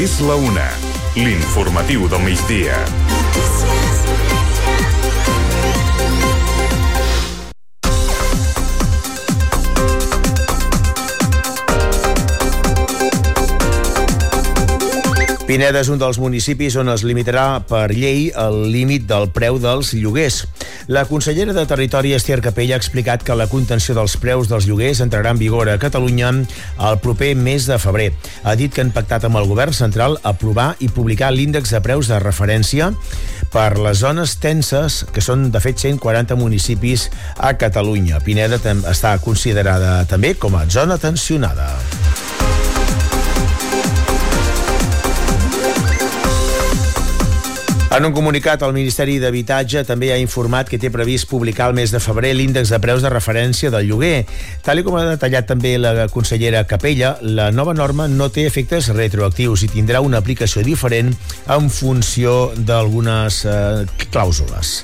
És la una. L'informatiu del migdia. Pineda és un dels municipis on es limitarà per llei el límit del preu dels lloguers. La consellera de Territori, Estier Capella, ha explicat que la contenció dels preus dels lloguers entrarà en vigor a Catalunya el proper mes de febrer. Ha dit que han pactat amb el govern central aprovar i publicar l'índex de preus de referència per les zones tenses, que són de fet 140 municipis a Catalunya. Pineda està considerada també com a zona tensionada. En un comunicat, el Ministeri d'Habitatge també ha informat que té previst publicar el mes de febrer l'índex de preus de referència del lloguer. Tal com ha detallat també la consellera Capella, la nova norma no té efectes retroactius i tindrà una aplicació diferent en funció d'algunes eh, clàusules.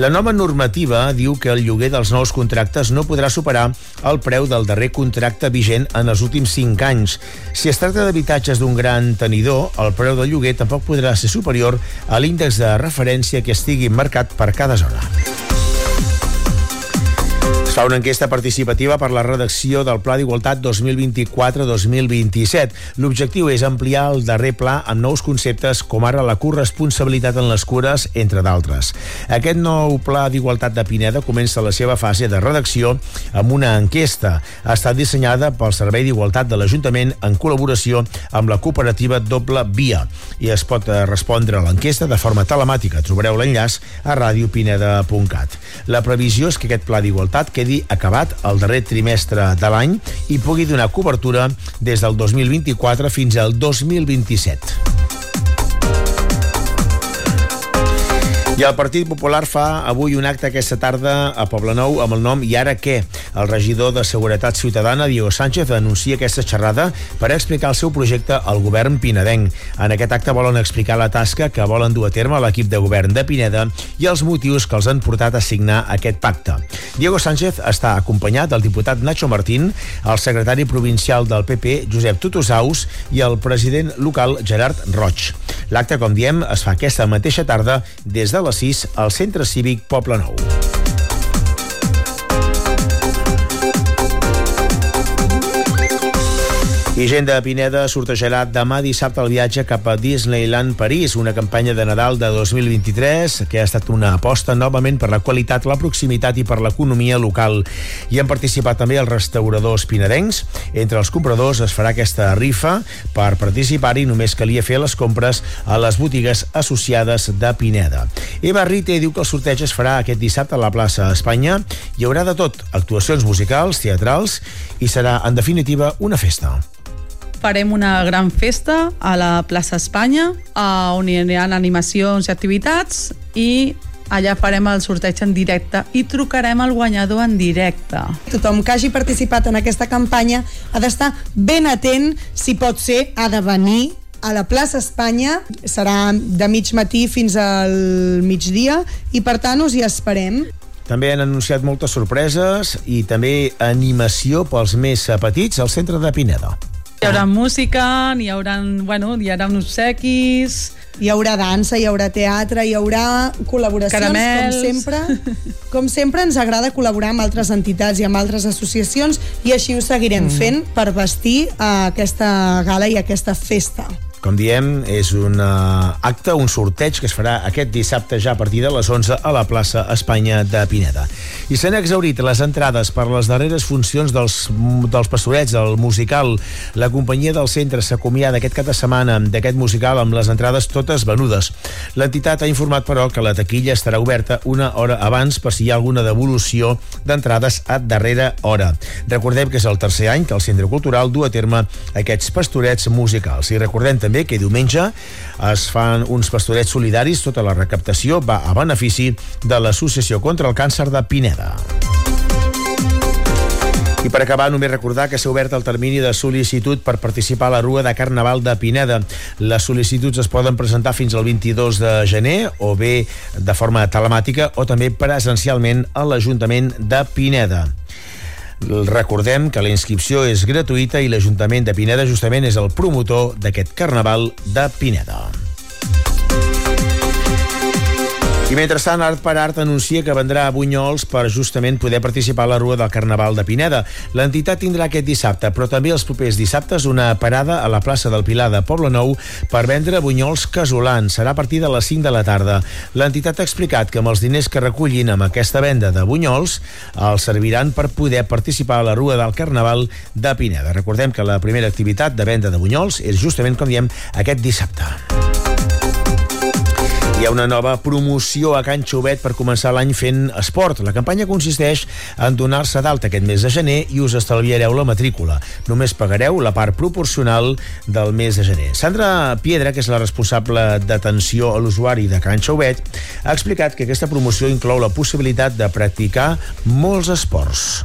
La nova normativa diu que el lloguer dels nous contractes no podrà superar el preu del darrer contracte vigent en els últims 5 anys. Si es tracta d'habitatges d'un gran tenidor, el preu del lloguer tampoc podrà ser superior a l'índex de referència que estigui marcat per cada zona. Es fa una enquesta participativa per la redacció del Pla d'Igualtat 2024-2027. L'objectiu és ampliar el darrer pla amb nous conceptes com ara la corresponsabilitat en les cures, entre d'altres. Aquest nou Pla d'Igualtat de Pineda comença la seva fase de redacció amb una enquesta. Ha estat dissenyada pel Servei d'Igualtat de l'Ajuntament en col·laboració amb la cooperativa Doble Via i es pot eh, respondre a l'enquesta de forma telemàtica. Trobareu l'enllaç a radiopineda.cat. La previsió és que aquest Pla d'Igualtat quedi acabat el darrer trimestre de l'any i pugui donar cobertura des del 2024 fins al 2027. I el Partit Popular fa avui un acte aquesta tarda a Poblenou amb el nom I ara què? El regidor de Seguretat Ciutadana, Diego Sánchez, anuncia aquesta xerrada per explicar el seu projecte al govern pinedenc. En aquest acte volen explicar la tasca que volen dur a terme l'equip de govern de Pineda i els motius que els han portat a signar aquest pacte. Diego Sánchez està acompanyat del diputat Nacho Martín, el secretari provincial del PP, Josep Tutusaus, i el president local, Gerard Roig. L'acte, com diem, es fa aquesta mateixa tarda des de les 6 al Centre Cívic Poble Nou. I gent de Pineda sortejarà demà dissabte el viatge cap a Disneyland París, una campanya de Nadal de 2023 que ha estat una aposta novament per la qualitat, la proximitat i per l'economia local. Hi han participat també els restauradors pinadencs. Entre els compradors es farà aquesta rifa. Per participar-hi només calia fer les compres a les botigues associades de Pineda. Eva Rite diu que el sorteig es farà aquest dissabte a la plaça Espanya. Hi haurà de tot, actuacions musicals, teatrals i serà, en definitiva, una festa farem una gran festa a la plaça Espanya, on hi ha animacions i activitats, i allà farem el sorteig en directe i trucarem al guanyador en directe. Tothom que hagi participat en aquesta campanya ha d'estar ben atent, si pot ser, ha de venir a la plaça Espanya, serà de mig matí fins al migdia i per tant us hi esperem. També han anunciat moltes sorpreses i també animació pels més petits al centre de Pineda. Hi haurà música, hi haurà, bueno, hi haurà uns obsequis... Hi haurà dansa, hi haurà teatre, hi haurà col·laboracions, Caramels. com sempre. Com sempre ens agrada col·laborar amb altres entitats i amb altres associacions i així ho seguirem mm. fent per vestir aquesta gala i aquesta festa. Com diem, és un uh, acte, un sorteig que es farà aquest dissabte ja a partir de les 11 a la plaça Espanya de Pineda. I s'han exaurit les entrades per les darreres funcions dels, dels pastorets, del musical. La companyia del centre s'acomiada aquest cap de setmana d'aquest musical amb les entrades totes venudes. L'entitat ha informat, però, que la taquilla estarà oberta una hora abans per si hi ha alguna devolució d'entrades a darrera hora. Recordem que és el tercer any que el Centre Cultural du a terme aquests pastorets musicals. I recordem també també que diumenge es fan uns pastorets solidaris. Tota la recaptació va a benefici de l'Associació contra el Càncer de Pineda. I per acabar, només recordar que s'ha obert el termini de sol·licitud per participar a la Rua de Carnaval de Pineda. Les sol·licituds es poden presentar fins al 22 de gener, o bé de forma telemàtica, o també presencialment a l'Ajuntament de Pineda. Recordem que la inscripció és gratuïta i l'Ajuntament de Pineda justament és el promotor d'aquest Carnaval de Pineda. I mentrestant, Art per Art anuncia que vendrà a Bunyols per justament poder participar a la Rua del Carnaval de Pineda. L'entitat tindrà aquest dissabte, però també els propers dissabtes, una parada a la plaça del Pilar de Poble Nou per vendre bunyols casolans. Serà a partir de les 5 de la tarda. L'entitat ha explicat que amb els diners que recullin amb aquesta venda de bunyols els serviran per poder participar a la Rua del Carnaval de Pineda. Recordem que la primera activitat de venda de bunyols és justament, com diem, aquest dissabte. Hi ha una nova promoció a Can Xovet per començar l'any fent esport. La campanya consisteix en donar-se d'alta aquest mes de gener i us estalviareu la matrícula. Només pagareu la part proporcional del mes de gener. Sandra Piedra, que és la responsable d'atenció a l'usuari de Can Xovet, ha explicat que aquesta promoció inclou la possibilitat de practicar molts esports.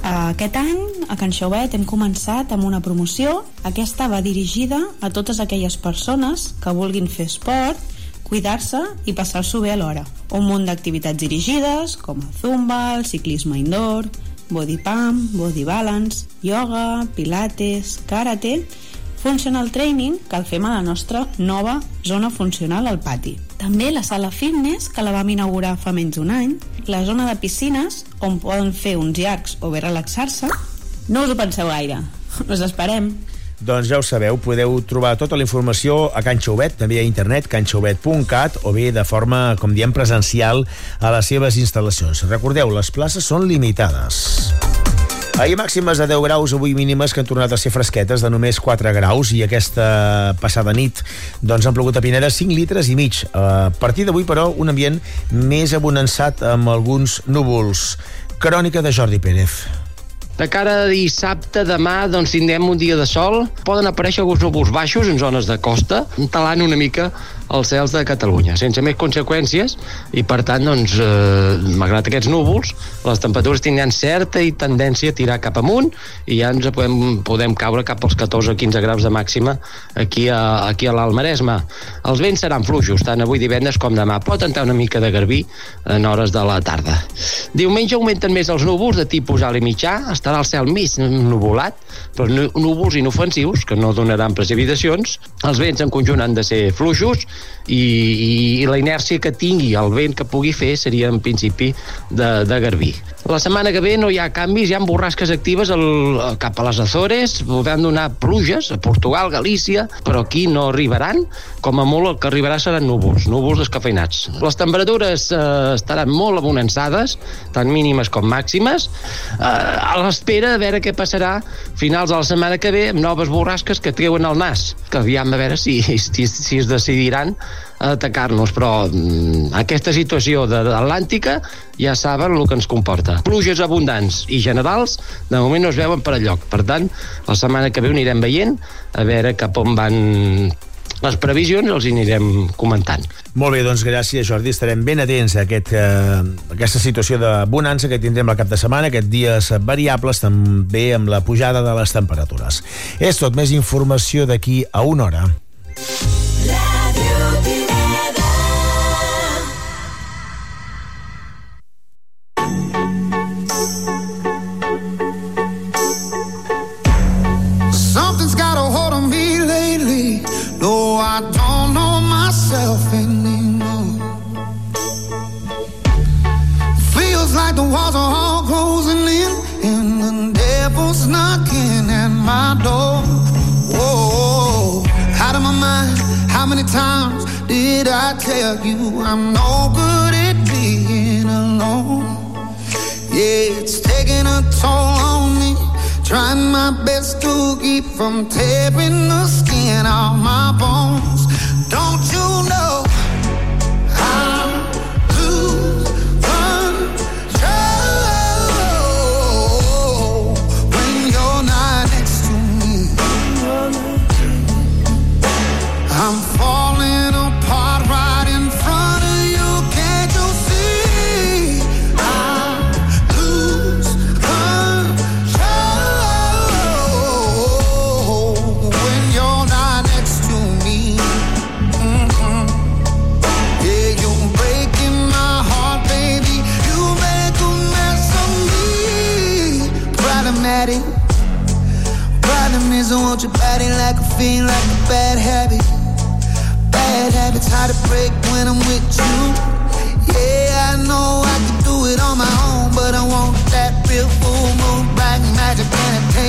Aquest any, a Can Xauet, hem començat amb una promoció. Aquesta va dirigida a totes aquelles persones que vulguin fer esport cuidar-se i passar-s'ho bé alhora. Un munt d'activitats dirigides, com el zumba, el ciclisme indoor, body pump, body balance, yoga, pilates, karate, functional training, que el fem a la nostra nova zona funcional al pati. També la sala fitness, que la vam inaugurar fa menys d'un any, la zona de piscines, on poden fer uns llargs o bé relaxar-se. No us ho penseu gaire. Us esperem. Doncs ja ho sabeu, podeu trobar tota la informació a Can Xauvet, també a internet, canxauvet.cat, o bé de forma, com diem, presencial a les seves instal·lacions. Recordeu, les places són limitades. Ahir màximes de 10 graus, avui mínimes que han tornat a ser fresquetes de només 4 graus i aquesta passada nit doncs han plogut a Pineda 5 litres i mig. A partir d'avui, però, un ambient més abonançat amb alguns núvols. Crònica de Jordi Pérez. De cara a dissabte, demà, doncs tindrem un dia de sol. Poden aparèixer alguns núvols baixos en zones de costa, talant una mica els cels de Catalunya, sense més conseqüències, i per tant, doncs, eh, malgrat aquests núvols, les temperatures tindran certa i tendència a tirar cap amunt, i ja ens podem, podem caure cap als 14 o 15 graus de màxima aquí a, aquí a l'Alt Maresme. Els vents seran fluixos, tant avui divendres com demà. Pot entrar una mica de garbí en hores de la tarda. Diumenge augmenten més els núvols de tipus alt i mitjà, estarà el cel mig nuvolat, però núvols inofensius, que no donaran precipitacions. Els vents en conjunt han de ser fluixos, i, i la inèrcia que tingui el vent que pugui fer seria en principi de, de garbí. La setmana que ve no hi ha canvis, hi ha borrasques actives al, cap a les Azores, podran donar pluges a Portugal, Galícia, però aquí no arribaran, com a molt el que arribarà seran núvols, núvols descafeinats. Les temperatures eh, estaran molt abonançades, tant mínimes com màximes, eh, a l'espera de veure què passarà finals de la setmana que ve amb noves borrasques que treuen el nas, que aviam a veure si, si, si es decidiran a atacar-nos, però mm, aquesta situació de l'Atlàntica ja saben el que ens comporta. Pluges abundants i generals de moment no es veuen per lloc. Per tant, la setmana que ve anirem veient a veure cap on van les previsions els anirem comentant. Molt bé, doncs gràcies Jordi, estarem ben atents a aquest, eh, aquesta situació de bonança que tindrem el cap de setmana, aquests dies variables també amb la pujada de les temperatures. És tot, més informació d'aquí a una hora.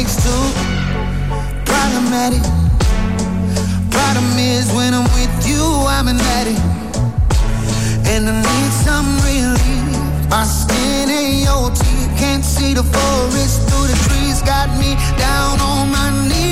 makes two problematic. Problem is when I'm with you, I'm an addict. And I need some relief. My skin and your teeth can't see the forest through the trees. Got me down on my knees.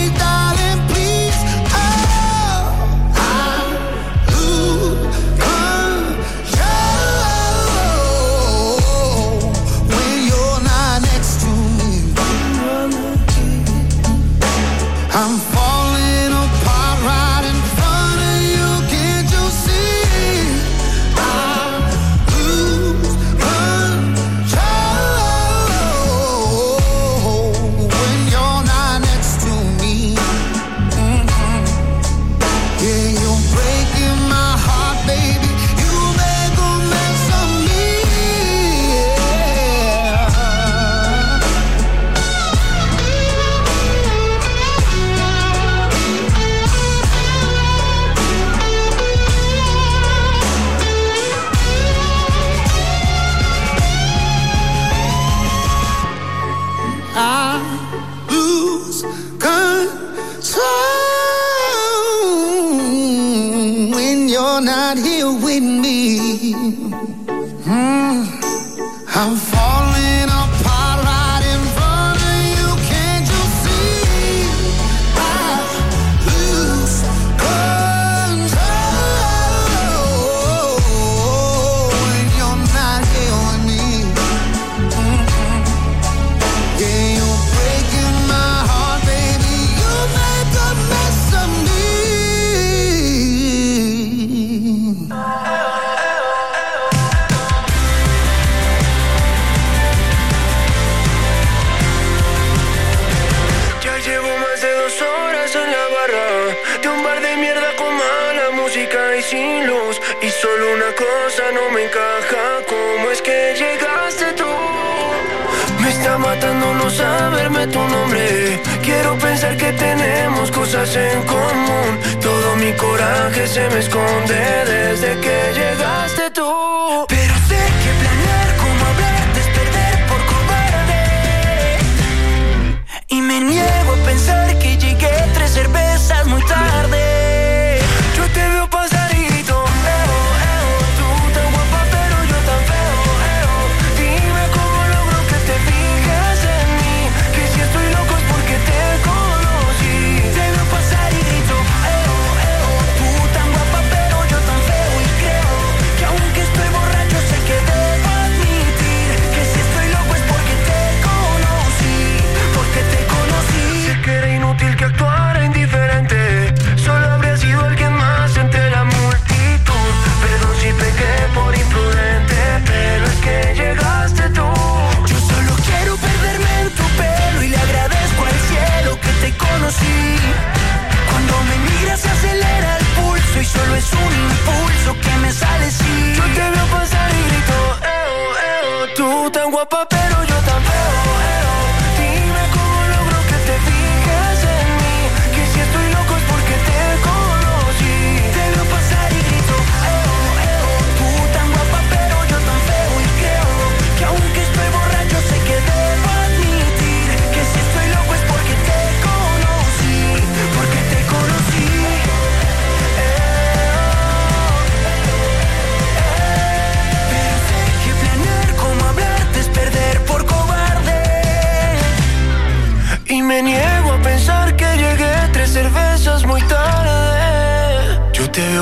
que tenemos cosas en común. Todo mi coraje se me esconde desde que llegaste tú.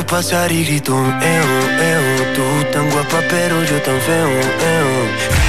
pasar y grito, eo, eh, oh, eo. Eh, oh. Tú tan guapa, pero yo tan feo, eo.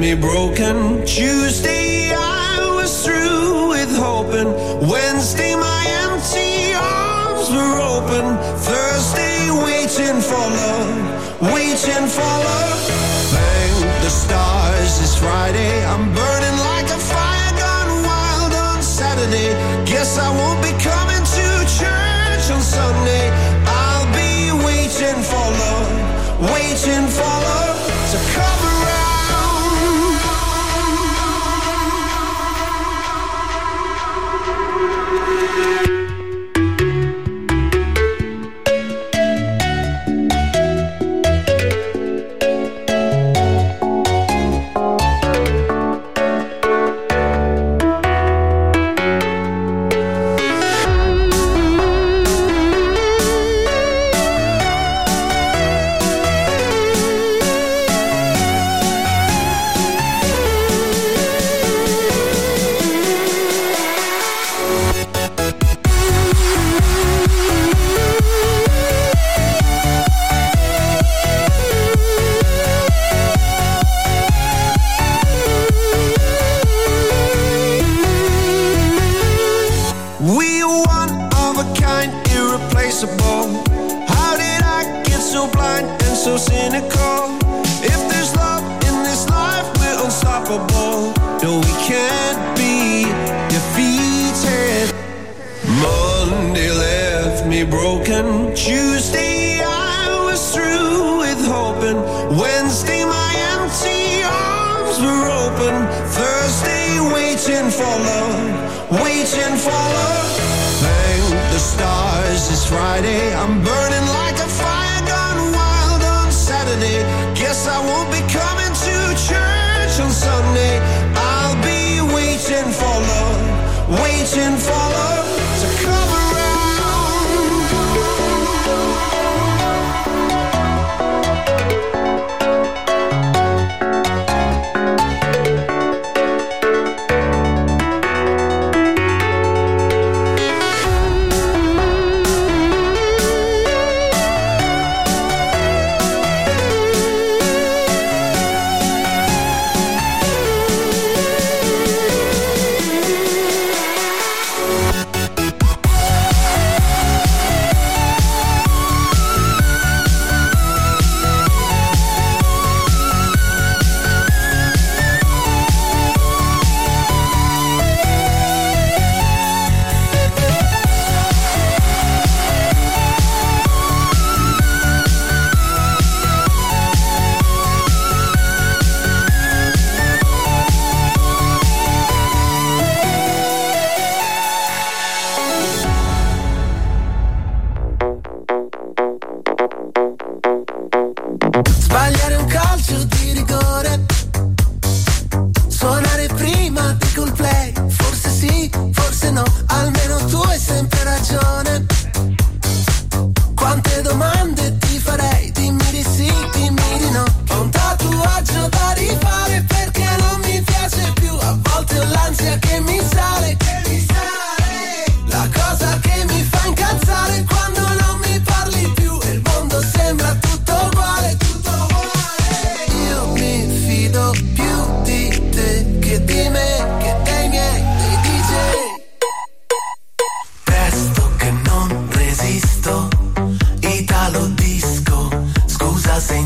Me broken. Tuesday, I was through with hoping. Wednesday, my empty arms were open. Thursday, waiting for love, waiting for love. Thank the stars, it's Friday. I'm burning like a fire gone wild on Saturday. Guess I won't be coming to church on Sunday. I'll be waiting for love, waiting for love broken. Tuesday, I was through with hoping. Wednesday, my empty arms were open. Thursday, waiting for love, waiting for love. Thank the stars, it's Friday. I'm burning like Sbagliare un calcio di rigore. Suonare prima di cool play. Forse sì, forse no. Almeno tu hai sempre ragione.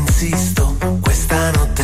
insisto, questa notte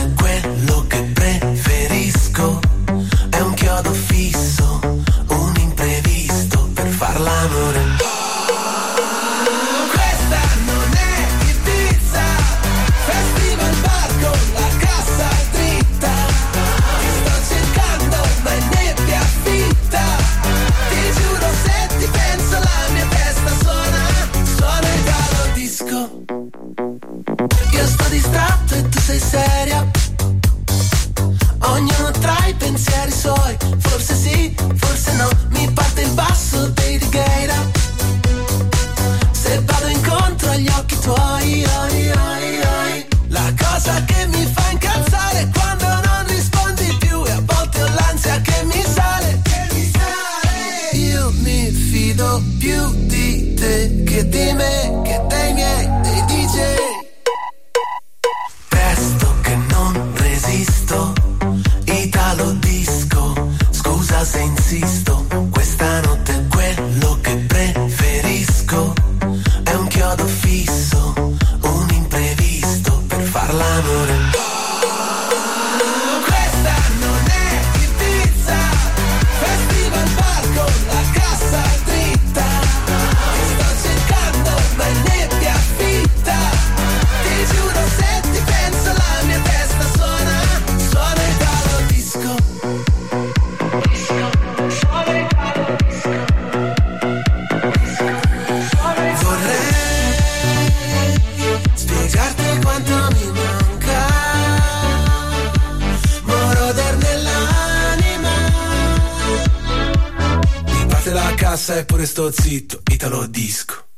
che sto zitto, italo disco.